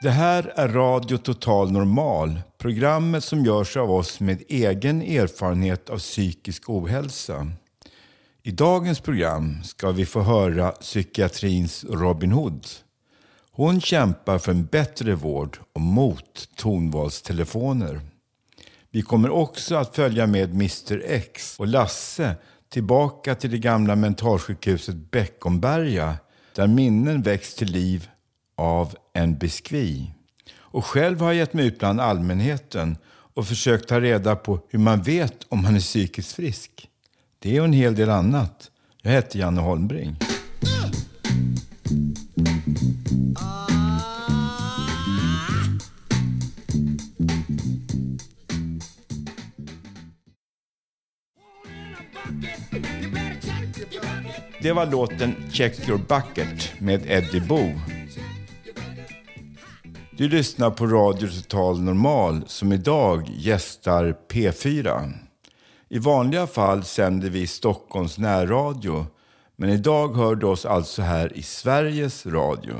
Det här är Radio Total Normal, programmet som görs av oss med egen erfarenhet av psykisk ohälsa. I dagens program ska vi få höra psykiatrins Robin Hood. Hon kämpar för en bättre vård och mot tonvalstelefoner. Vi kommer också att följa med Mr X och Lasse tillbaka till det gamla mentalsjukhuset Beckomberga där minnen väcks till liv av en biskvi. Och själv har jag gett mig ut bland allmänheten och försökt ta reda på hur man vet om man är psykiskt frisk. Det och en hel del annat. Jag heter Janne Holmbring. Det var låten Check your bucket med Eddie Boo. Du lyssnar på Radio Total Normal som idag gästar P4. I vanliga fall sänder vi Stockholms närradio, men idag hör du oss alltså här i Sveriges Radio.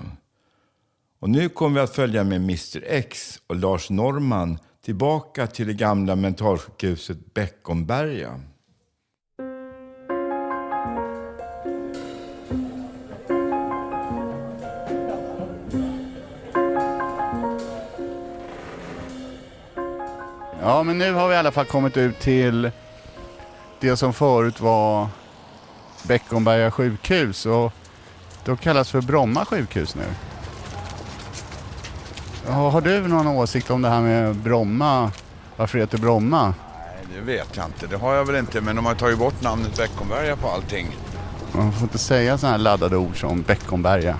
Och nu kommer vi att följa med Mr X och Lars Norman tillbaka till det gamla mentalsjukhuset Beckomberga. Ja, men nu har vi i alla fall kommit ut till det som förut var Beckomberga sjukhus och det kallas för Bromma sjukhus nu. Har du någon åsikt om det här med Bromma? Varför det heter Bromma? Nej, det vet jag inte. Det har jag väl inte. Men de har tagit bort namnet Beckomberga på allting. Man får inte säga sådana här laddade ord som Beckomberga.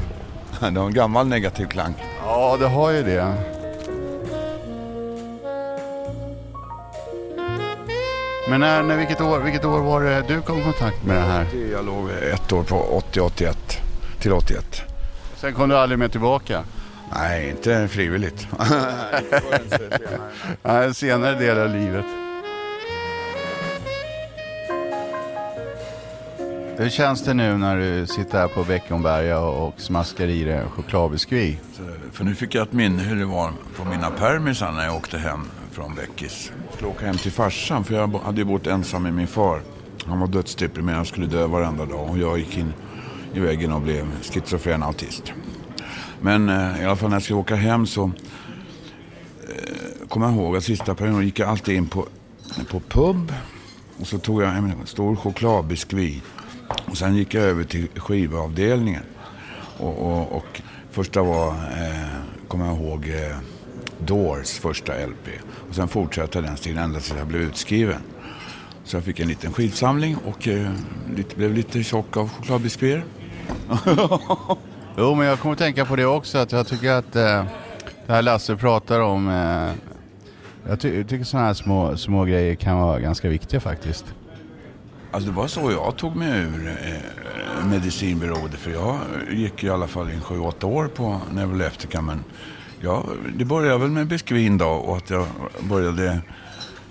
Det har en gammal negativ klang. Ja, det har ju det. Men när, när, vilket, år, vilket år var det du kom i kontakt med det här? Jag låg ett år på 80-81 till 81. Sen kom du aldrig mer tillbaka? Nej, inte frivilligt. Nej, en senare del av livet. Hur känns det nu när du sitter här på Beckomberga och smaskar i dig en chokladbiskvi? För nu fick jag ett minne hur det var på mina permisar när jag åkte hem från Beckis. Jag skulle åka hem till farsan för jag hade ju bott ensam med min far. Han var dödsdeprimerad och skulle dö varenda dag och jag gick in i väggen och blev schizofren autist. Men eh, i alla fall när jag skulle åka hem så eh, kommer jag ihåg att sista perioden gick jag alltid in på, på pub och så tog jag en stor chokladbiskvi och sen gick jag över till skivavdelningen. Och, och, och första var, eh, kommer jag ihåg, eh, Doors första LP. Och sen fortsatte den stilen ända tills jag blev utskriven. Så jag fick en liten skivsamling och eh, lite, blev lite tjock av chokladbiskvier. Jo, men jag kommer att tänka på det också. Att jag tycker att eh, det här Lasse pratar om. Eh, jag ty tycker sådana här små, små grejer kan vara ganska viktiga faktiskt. Alltså det var så jag tog mig ur eh, medicinberoende. För jag gick i alla fall in 7-8 år på neuroleptika. Men ja, det började väl med biskvin då och att jag började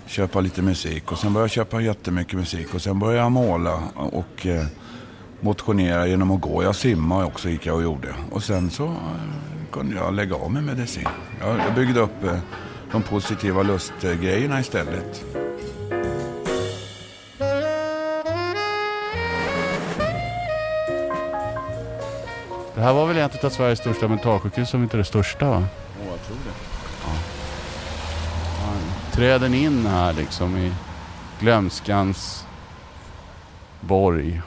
köpa lite musik. Och sen började jag köpa jättemycket musik. Och sen började jag måla och eh, motionera genom att gå. Jag simmade också gick jag och gjorde. Och sen så eh, kunde jag lägga av med medicin. Jag, jag byggde upp eh, de positiva lustgrejerna istället. Det här var väl ett av Sveriges största mentalsjukhus, om inte det största va? Oh, jag tror det. Träder ni in här liksom i glömskans borg?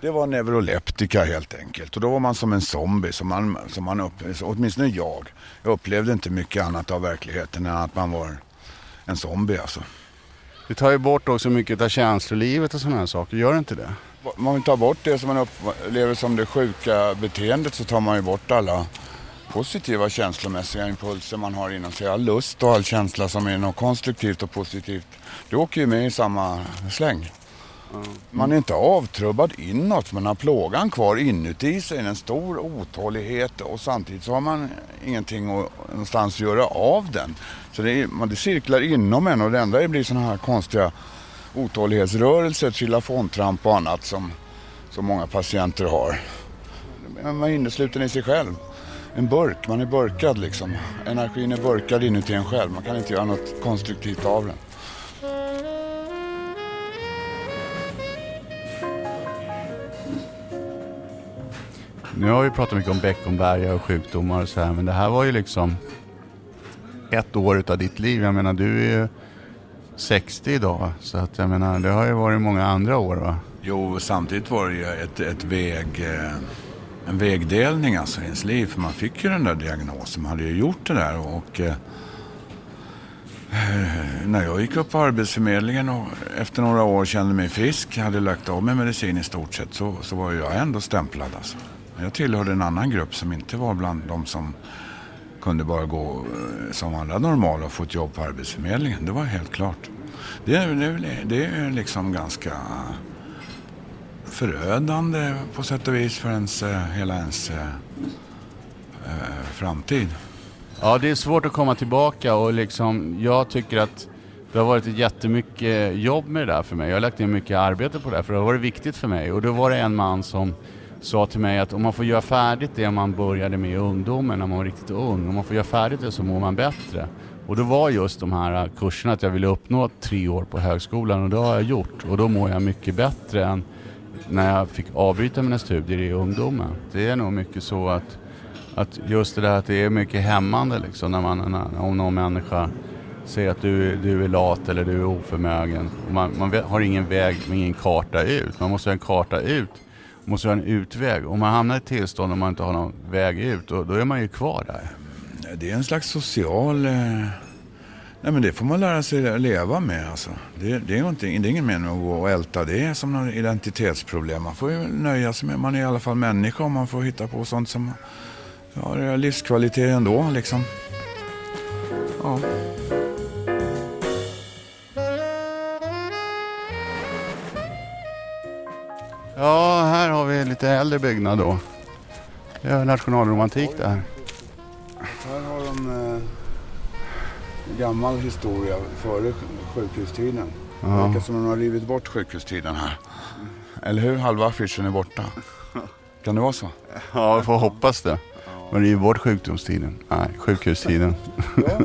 Det var neuroleptika helt enkelt. Och då var man som en zombie. Som man, som man upp, åtminstone jag. Jag upplevde inte mycket annat av verkligheten än att man var en zombie alltså. Det tar ju bort också mycket av känslolivet och sådana här saker, gör det inte det? Om man tar bort det som man upplever som det sjuka beteendet så tar man ju bort alla positiva känslomässiga impulser man har inom sig. All lust och all känsla som är något konstruktivt och positivt. Det åker ju med i samma släng. Man är inte avtrubbad inåt men har plågan kvar inuti sig. En stor otålighet och samtidigt så har man ingenting att, någonstans göra av den. Så det, är, man, det cirklar inom en och det enda blir sådana här konstiga otålighetsrörelser, trillafondtramp och annat som, som många patienter har. Man är innesluten i sig själv. En burk, man är burkad liksom. Energin är burkad inuti en själv. Man kan inte göra något konstruktivt av den. Nu har vi pratat mycket om Beckomberga och sjukdomar och så här, men det här var ju liksom ett år utav ditt liv. Jag menar, du är ju 60 idag, så att jag menar, det har ju varit många andra år va? Jo, samtidigt var det ju ett, ett väg, eh, en vägdelning alltså i ens liv. För man fick ju den där diagnosen, man hade ju gjort det där. Och, eh, eh, när jag gick upp på Arbetsförmedlingen och efter några år kände mig frisk, hade lagt av med medicin i stort sett, så, så var jag ändå stämplad. Alltså. Jag tillhörde en annan grupp som inte var bland de som kunde bara gå eh, som alla normala och få ett jobb på Arbetsförmedlingen. Det var helt klart. Det är, det det är liksom ganska förödande på sätt och vis för ens, eh, hela ens eh, eh, framtid. Ja, det är svårt att komma tillbaka och liksom, jag tycker att det har varit ett jättemycket jobb med det där för mig. Jag har lagt ner mycket arbete på det här för det har varit viktigt för mig. Och då var det en man som sa till mig att om man får göra färdigt det man började med i ungdomen när man var riktigt ung, om man får göra färdigt det så mår man bättre. Och då var just de här kurserna att jag ville uppnå tre år på högskolan och det har jag gjort. Och då mår jag mycket bättre än när jag fick avbryta mina studier i ungdomen. Det är nog mycket så att, att just det där att det är mycket hämmande liksom när man, när, om någon människa säger att du, du är lat eller du är oförmögen. Man, man har ingen väg, ingen karta ut. Man måste ha en karta ut man måste ha en utväg. Om man hamnar i ett tillstånd och man inte har någon väg ut, då, då är man ju kvar där. Det är en slags social... Eh, Nej men det får man lära sig att leva med alltså. Det, det, är, det är ingen mening att gå och älta det är som något identitetsproblem. Man får ju nöja sig med, man är i alla fall människa och man får hitta på sånt som har livskvalitet ändå liksom. Ja. Ja, här har vi lite äldre byggnad då. Det är nationalromantik det här. Här gammal historia före sjukhustiden. Det verkar som att de har rivit bort sjukhustiden här. Eller hur? Halva affischen är borta. Kan det vara så? Ja, vi får hoppas det. Men det är ju bort sjukdomstiden. Nej, sjukhustiden. Ja,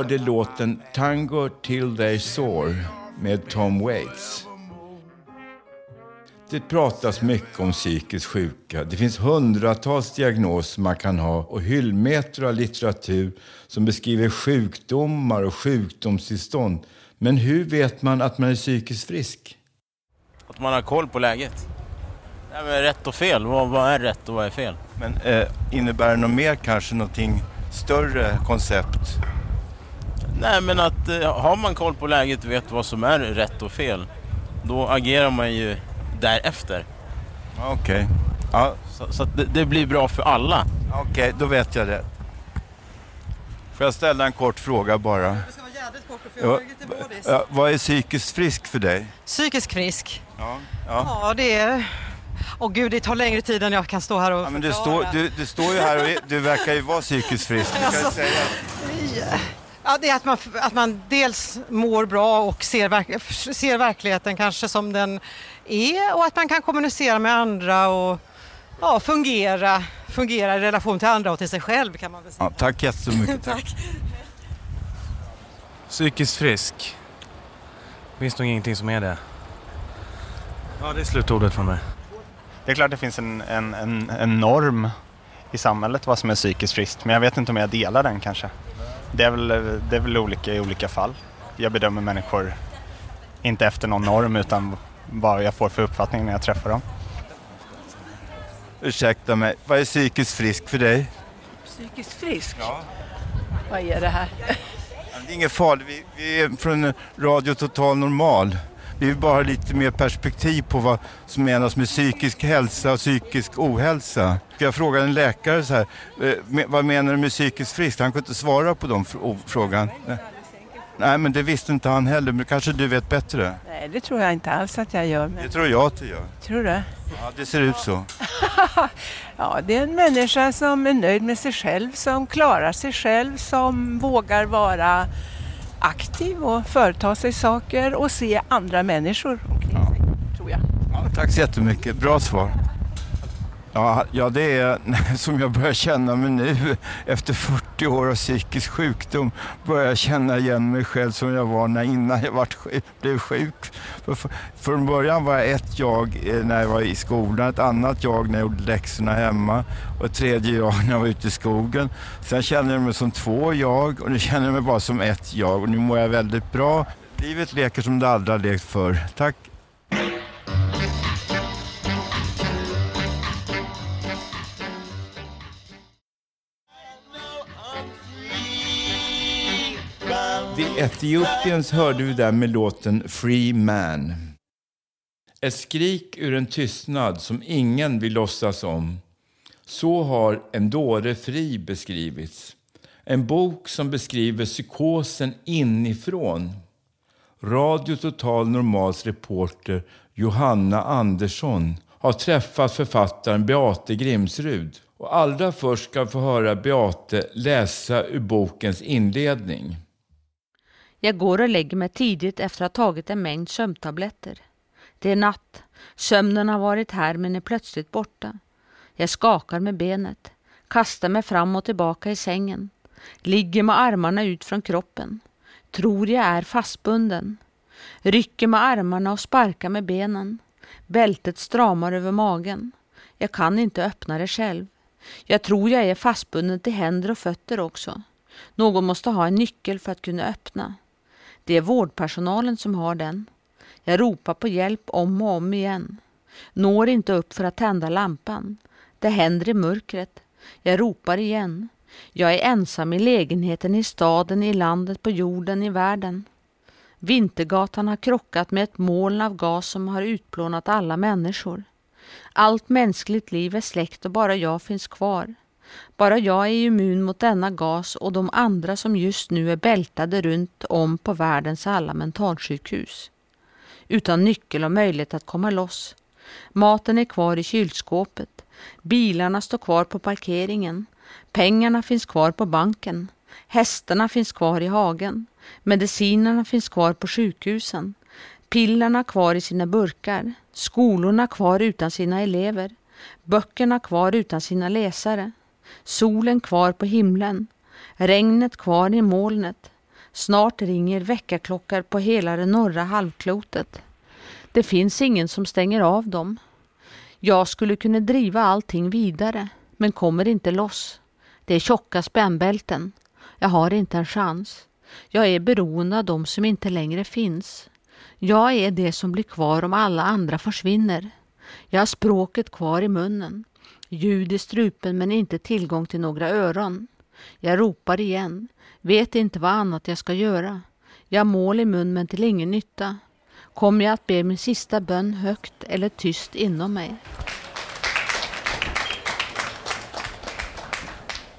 hörde låten Tango till they soar med Tom Waits. Det pratas mycket om psykiskt sjuka. Det finns hundratals diagnoser man kan ha och hyllmeter av litteratur som beskriver sjukdomar och sjukdomstillstånd. Men hur vet man att man är psykiskt frisk? Att man har koll på läget. Nej, men rätt och fel, vad, vad är rätt och vad är fel? Men eh, innebär det något mer kanske, någonting större koncept? Nej men att eh, har man koll på läget och vet vad som är rätt och fel, då agerar man ju därefter. Ja, Okej, ja, Så, så att det, det blir bra för alla. okej, då vet jag det. Får jag ställa en kort fråga bara? Ja, ja, vad är psykiskt frisk för dig? Psykiskt frisk? Ja, ja. Ja, det är... Åh gud, det tar längre tid än jag kan stå här och Ja, men du, står, du, du står ju här och du verkar ju vara psykiskt frisk. Du kan Alltså, säga. Ja, det är att man, att man dels mår bra och ser, verk, ser verkligheten kanske som den är och att man kan kommunicera med andra och ja, fungera, fungera i relation till andra och till sig själv kan man väl säga. Ja, tack jättemycket. Tack. Psykiskt frisk. Finns nog ingenting som är det. Ja, det är slutordet för mig. Det är klart det finns en, en, en, en norm i samhället vad som är psykiskt friskt, men jag vet inte om jag delar den kanske. Det är väl, det är väl olika i olika fall. Jag bedömer människor inte efter någon norm utan vad jag får för uppfattning när jag träffar dem. Ursäkta mig, vad är psykiskt frisk för dig? Psykiskt frisk? Ja. Vad är det här? Det är inget farligt, vi, vi är från Radio Total Normal. Vi vill bara lite mer perspektiv på vad som menas med psykisk hälsa och psykisk ohälsa. Jag fråga en läkare så här, eh, vad menar du med psykiskt frisk? Han kunde inte svara på de frågan. Nej, men det visste inte han heller, men kanske du vet bättre? Nej, det tror jag inte alls att jag gör. Men... Det tror jag att du gör. Tror du? Ja, det ser ut så. ja, det är en människa som är nöjd med sig själv, som klarar sig själv, som vågar vara aktiv och företa sig saker och se andra människor omkring ja. sig, tror jag. Ja, tack så jättemycket, bra svar. Ja, ja, det är som jag börjar känna mig nu efter 40 år av psykisk sjukdom. Börjar jag känna igen mig själv som jag var när, innan jag vart, blev sjuk. För, för, från början var jag ett jag eh, när jag var i skolan, ett annat jag när jag gjorde läxorna hemma och ett tredje jag när jag var ute i skogen. Sen känner jag mig som två jag och nu känner jag mig bara som ett jag och nu mår jag väldigt bra. Livet leker som det aldrig har lekt förr. Tack! The Ethiopians hörde vi där med låten Free Man. Ett skrik ur en tystnad som ingen vill låtsas om. Så har En dåre fri beskrivits. En bok som beskriver psykosen inifrån. Radio Total Normals reporter Johanna Andersson har träffat författaren Beate Grimsrud. Och allra först ska vi få höra Beate läsa ur bokens inledning. Jag går och lägger mig tidigt efter att ha tagit en mängd sömntabletter. Det är natt. Sömnen har varit här men är plötsligt borta. Jag skakar med benet, kastar mig fram och tillbaka i sängen, ligger med armarna ut från kroppen, tror jag är fastbunden, rycker med armarna och sparkar med benen. Bältet stramar över magen. Jag kan inte öppna det själv. Jag tror jag är fastbunden till händer och fötter också. Någon måste ha en nyckel för att kunna öppna. Det är vårdpersonalen som har den. Jag ropar på hjälp om och om igen. Når inte upp för att tända lampan. Det händer i mörkret. Jag ropar igen. Jag är ensam i lägenheten i staden, i landet, på jorden, i världen. Vintergatan har krockat med ett moln av gas som har utplånat alla människor. Allt mänskligt liv är släckt och bara jag finns kvar. Bara jag är immun mot denna gas och de andra som just nu är bältade runt om på världens alla mentalsjukhus. Utan nyckel och möjlighet att komma loss. Maten är kvar i kylskåpet. Bilarna står kvar på parkeringen. Pengarna finns kvar på banken. Hästarna finns kvar i hagen. Medicinerna finns kvar på sjukhusen. Pillerna kvar i sina burkar. Skolorna kvar utan sina elever. Böckerna kvar utan sina läsare solen kvar på himlen, regnet kvar i molnet. Snart ringer väckarklockor på hela det norra halvklotet. Det finns ingen som stänger av dem. Jag skulle kunna driva allting vidare, men kommer inte loss. Det är tjocka spännbälten. Jag har inte en chans. Jag är beroende av dem som inte längre finns. Jag är det som blir kvar om alla andra försvinner. Jag har språket kvar i munnen ljud i strupen men inte tillgång till några öron. Jag ropar igen, vet inte vad annat jag ska göra. Jag mål i mun men till ingen nytta. Kommer jag att be min sista bön högt eller tyst inom mig?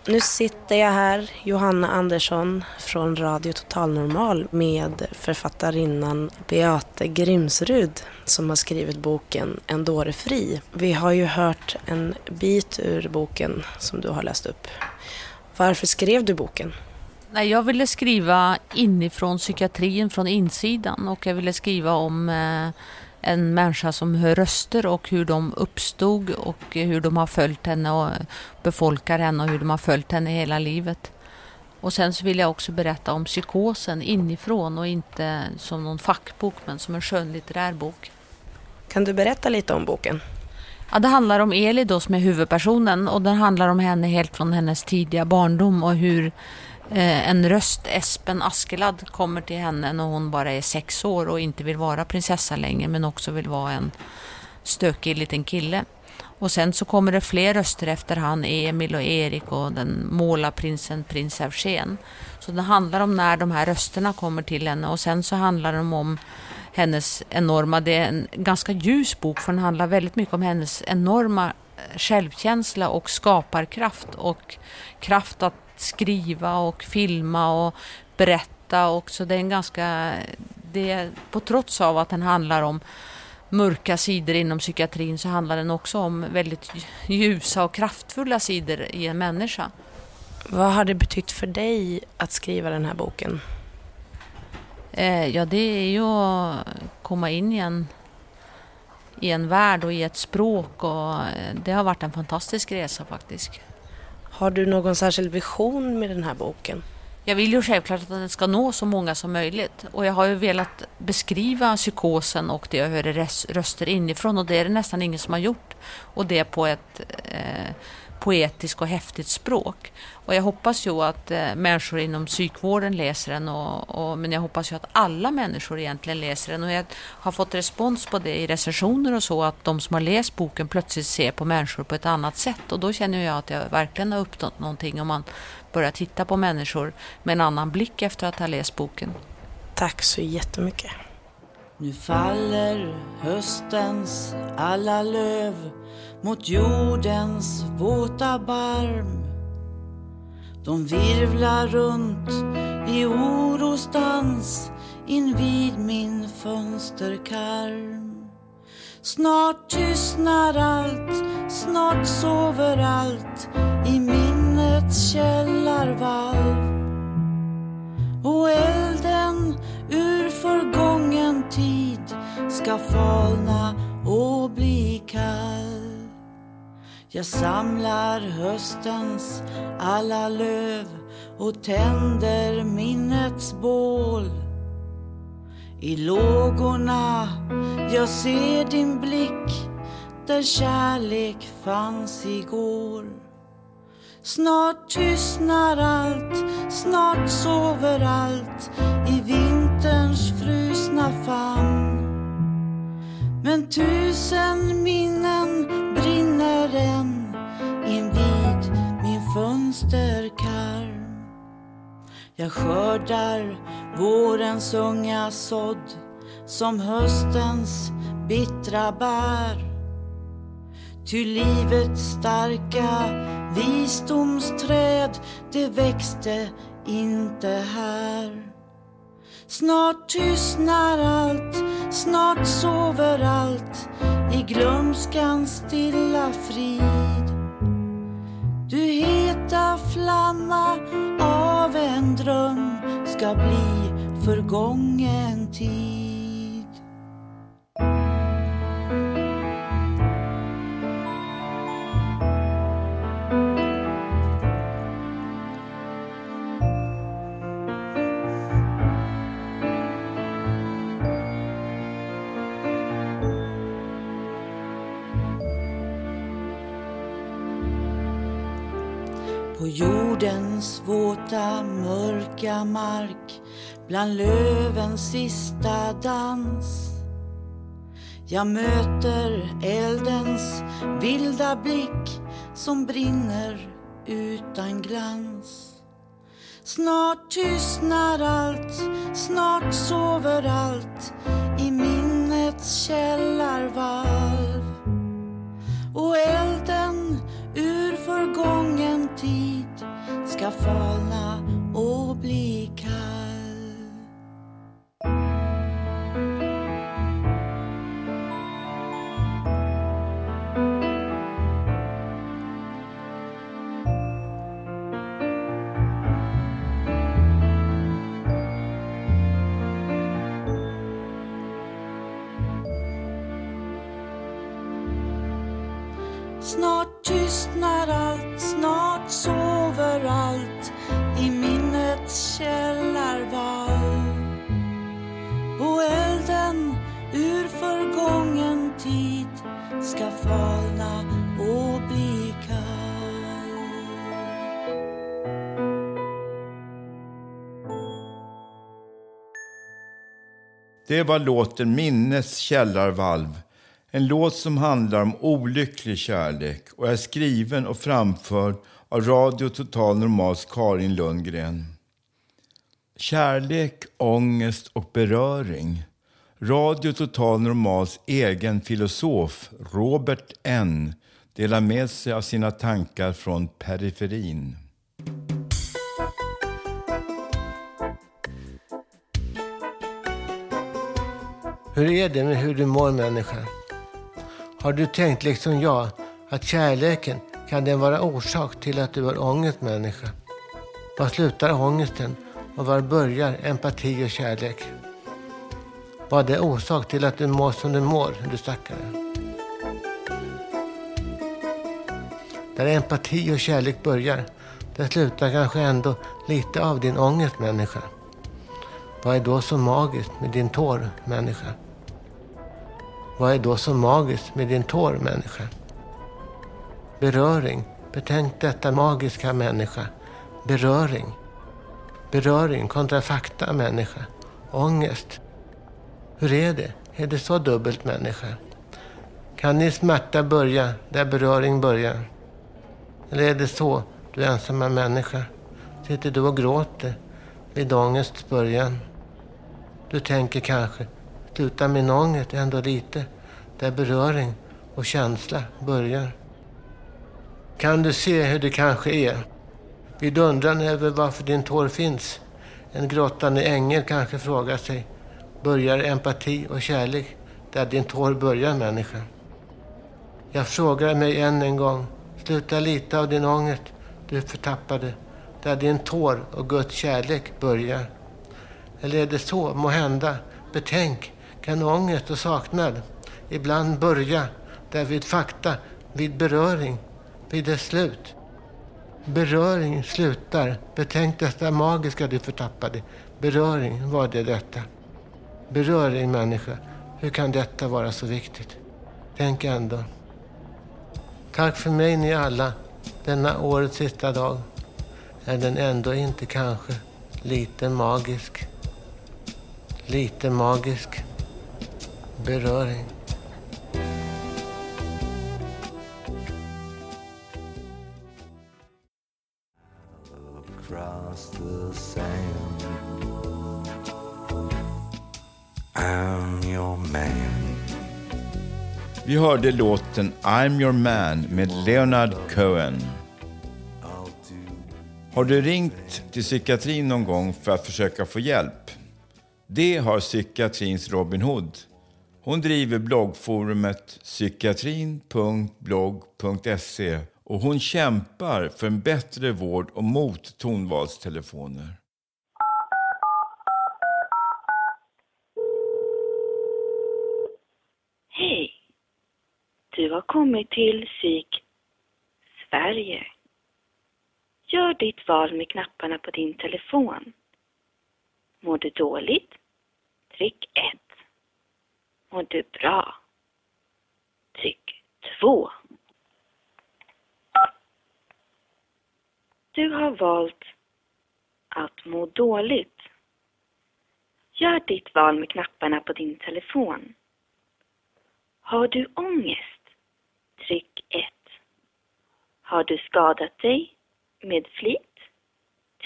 Nu sitter jag här, Johanna Andersson från Radio Total Normal med författarinnan Beate Grimsrud som har skrivit boken En dåre fri. Vi har ju hört en bit ur boken som du har läst upp. Varför skrev du boken? Nej, jag ville skriva inifrån psykiatrin, från insidan och jag ville skriva om eh, en människa som hör röster och hur de uppstod och hur de har följt henne och befolkar henne och hur de har följt henne hela livet. Och sen så vill jag också berätta om psykosen inifrån och inte som någon fackbok men som en skönlitterär bok. Kan du berätta lite om boken? Ja, det handlar om Eli då som är huvudpersonen och den handlar om henne helt från hennes tidiga barndom och hur Eh, en röst, Espen Askeladd, kommer till henne när hon bara är sex år och inte vill vara prinsessa längre men också vill vara en stökig liten kille. Och sen så kommer det fler röster efter han, Emil och Erik och den målarprinsen prins Eugen. Så det handlar om när de här rösterna kommer till henne och sen så handlar det om hennes enorma, det är en ganska ljus bok för den handlar väldigt mycket om hennes enorma självkänsla och skaparkraft och kraft att skriva och filma och berätta också. Det är en ganska, det är, på trots av att den handlar om mörka sidor inom psykiatrin så handlar den också om väldigt ljusa och kraftfulla sidor i en människa. Vad har det betytt för dig att skriva den här boken? Eh, ja, det är ju att komma in i en, i en värld och i ett språk och eh, det har varit en fantastisk resa faktiskt. Har du någon särskild vision med den här boken? Jag vill ju självklart att den ska nå så många som möjligt och jag har ju velat beskriva psykosen och det jag hör röster inifrån och det är det nästan ingen som har gjort och det på ett eh, poetiskt och häftigt språk. Och jag hoppas ju att eh, människor inom psykvården läser den, och, och, men jag hoppas ju att alla människor egentligen läser den. Och jag har fått respons på det i recensioner och så, att de som har läst boken plötsligt ser på människor på ett annat sätt. Och då känner jag att jag verkligen har uppnått någonting om man börjar titta på människor med en annan blick efter att ha läst boken. Tack så jättemycket. Nu faller höstens alla löv mot jordens våta barm. De virvlar runt i orostans invid min fönsterkarm. Snart tystnar allt, snart sover allt i minnets källarvalv. Och elden ur förgången tid ska falna och bli kall. Jag samlar höstens alla löv och tänder minnets bål. I lågorna jag ser din blick där kärlek fanns igår. Snart tystnar allt, snart sover allt i vinterns frusna famn. Men tusen minnen fönsterkarm. Jag skördar vårens unga sådd som höstens bittra bär. Ty livets starka visdomsträd, det växte inte här. Snart tystnar allt, snart sover allt i glömskans stilla frid. Du heta flamma av en dröm ska bli förgången tid. Mörka mark bland lövens sista dans. Jag möter eldens vilda blick som brinner utan glans. Snart tystnar allt, snart sover allt i minnets källarvalv. Och elden ur förgången tid ska falna Det var låten Minnes källarvalv. En låt som handlar om olycklig kärlek och är skriven och framförd av Radio Total Normals Karin Lundgren. Kärlek, ångest och beröring. Radio Total Normals egen filosof Robert N delar med sig av sina tankar från periferin. Hur är det med hur du mår människa? Har du tänkt liksom jag att kärleken kan den vara orsak till att du har ångest människa? Var slutar ångesten och var börjar empati och kärlek? Vad är orsak till att du mår som du mår, du stackare? Där empati och kärlek börjar, där slutar kanske ändå lite av din ångest människa. Vad är då så magiskt med din tår, människa? Vad är då så magiskt med din tår, människa? Beröring. Betänk detta magiska, människa. Beröring. Beröring kontra fakta, människa. Ångest. Hur är det? Är det så dubbelt, människa? Kan din smärta börja där beröring börjar? Eller är det så, du ensamma människa? Sitter du och gråter vid ångests början? Du tänker kanske, sluta min ångest ändå lite, där beröring och känsla börjar. Kan du se hur det kanske är? Vid undran över varför din tår finns. En grottande ängel kanske frågar sig, börjar empati och kärlek där din tår börjar människa? Jag frågar mig än en gång, sluta lita av din ångest, du förtappade, där din tår och Guds kärlek börjar. Eller är det så, må hända, betänk, kan ångest och saknad ibland börja där vid fakta, vid beröring, vid dess slut. Beröring slutar. Betänk detta magiska du förtappade. Beröring, var det detta? Beröring, människa. Hur kan detta vara så viktigt? Tänk ändå. Tack för mig ni alla. Denna årets sista dag. Är den ändå inte kanske lite magisk? Lite magisk beröring. across the sand. I'm your man. Vi hörde låten I'm your man med Leonard Cohen. Har du ringt till psykiatrin någon gång för att försöka få hjälp? Det har psykiatrins Robin Hood. Hon driver bloggforumet psykiatrin.blogg.se och hon kämpar för en bättre vård och mot tonvalstelefoner. Hej! Du har kommit till Psyk Sverige. Gör ditt val med knapparna på din telefon. Mår du dåligt? Tryck 1. Mår du bra? Tryck 2. Du har valt att må dåligt. Gör ditt val med knapparna på din telefon. Har du ångest? Tryck 1. Har du skadat dig med flit?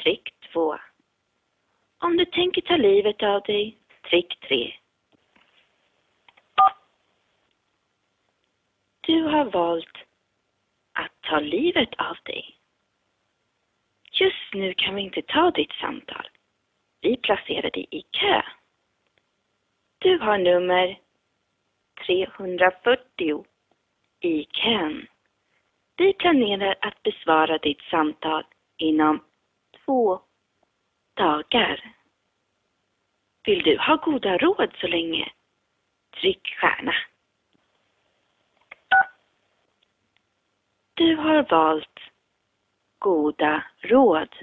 Tryck 2. Om du tänker ta livet av dig? Prick 3. Du har valt att ta livet av dig. Just nu kan vi inte ta ditt samtal. Vi placerar dig i kö. Du har nummer 340 i kön. Vi planerar att besvara ditt samtal inom två dagar. Vill du ha goda råd så länge? Tryck stjärna. Du har valt goda råd.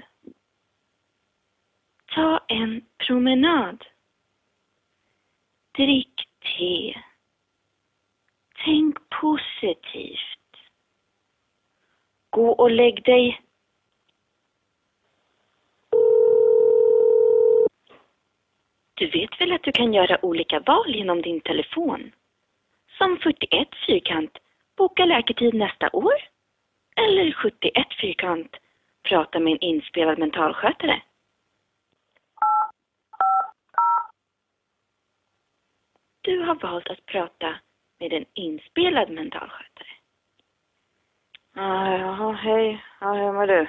Ta en promenad. Drick te. Tänk positivt. Gå och lägg dig. Du vet väl att du kan göra olika val genom din telefon? Som 41 fyrkant, boka läkartid nästa år. Eller 71 fyrkant, prata med en inspelad mentalskötare. Du har valt att prata med en inspelad mentalskötare. Ah, jaha, hej. Ja, hur mår du?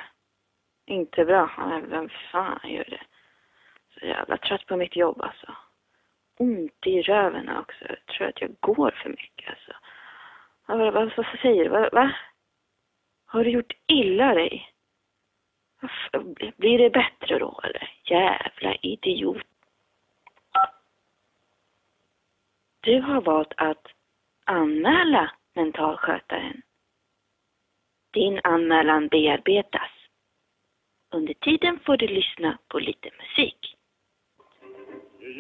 Inte bra. Vem fan gör det? Så jävla trött på mitt jobb alltså. Ont i röven också. Jag tror att jag går för mycket alltså. Vad, vad, vad säger du? Va, va? Har du gjort illa dig? Blir det bättre då eller? Jävla idiot. Du har valt att anmäla mentalskötaren. Din anmälan bearbetas. Under tiden får du lyssna på lite musik. Vi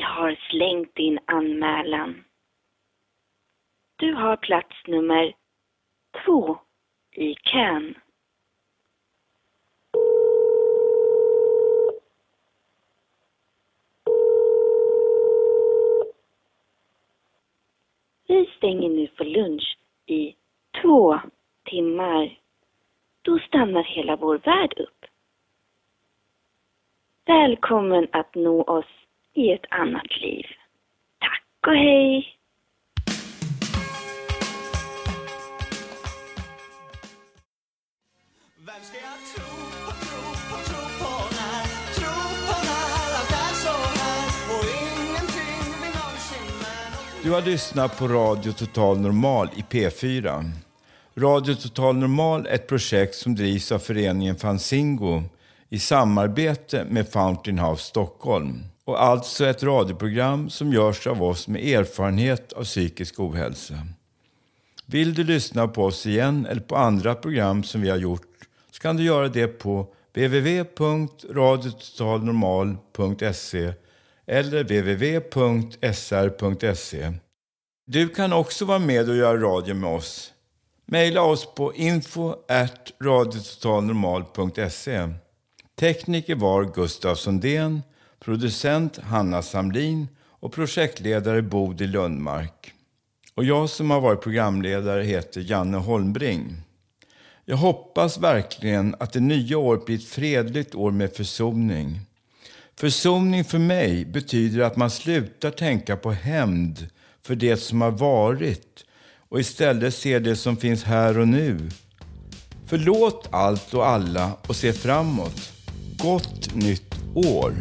har slängt din anmälan. Du har plats nummer 2 i Cannes. Vi stänger nu för lunch i två timmar. Då stannar hela vår värld upp. Välkommen att nå oss i ett annat liv. Tack och hej! Du har lyssnat på Radio Total Normal i P4. Radio Total Normal är ett projekt som drivs av föreningen Fanzingo i samarbete med Fountain House Stockholm. Och alltså ett radioprogram som görs av oss med erfarenhet av psykisk ohälsa. Vill du lyssna på oss igen eller på andra program som vi har gjort så kan du göra det på www.radiototalnormal.se eller www.sr.se. Du kan också vara med och göra radio med oss. Maila oss på info radiototalnormal.se. Tekniker var Gustav Sundén, producent Hanna Samlin och projektledare Bodil Lundmark. Och jag som har varit programledare heter Janne Holmbring. Jag hoppas verkligen att det nya året blir ett fredligt år med försoning. Försoning för mig betyder att man slutar tänka på hämnd för det som har varit och istället ser det som finns här och nu. Förlåt allt och alla och se framåt. Gott nytt år!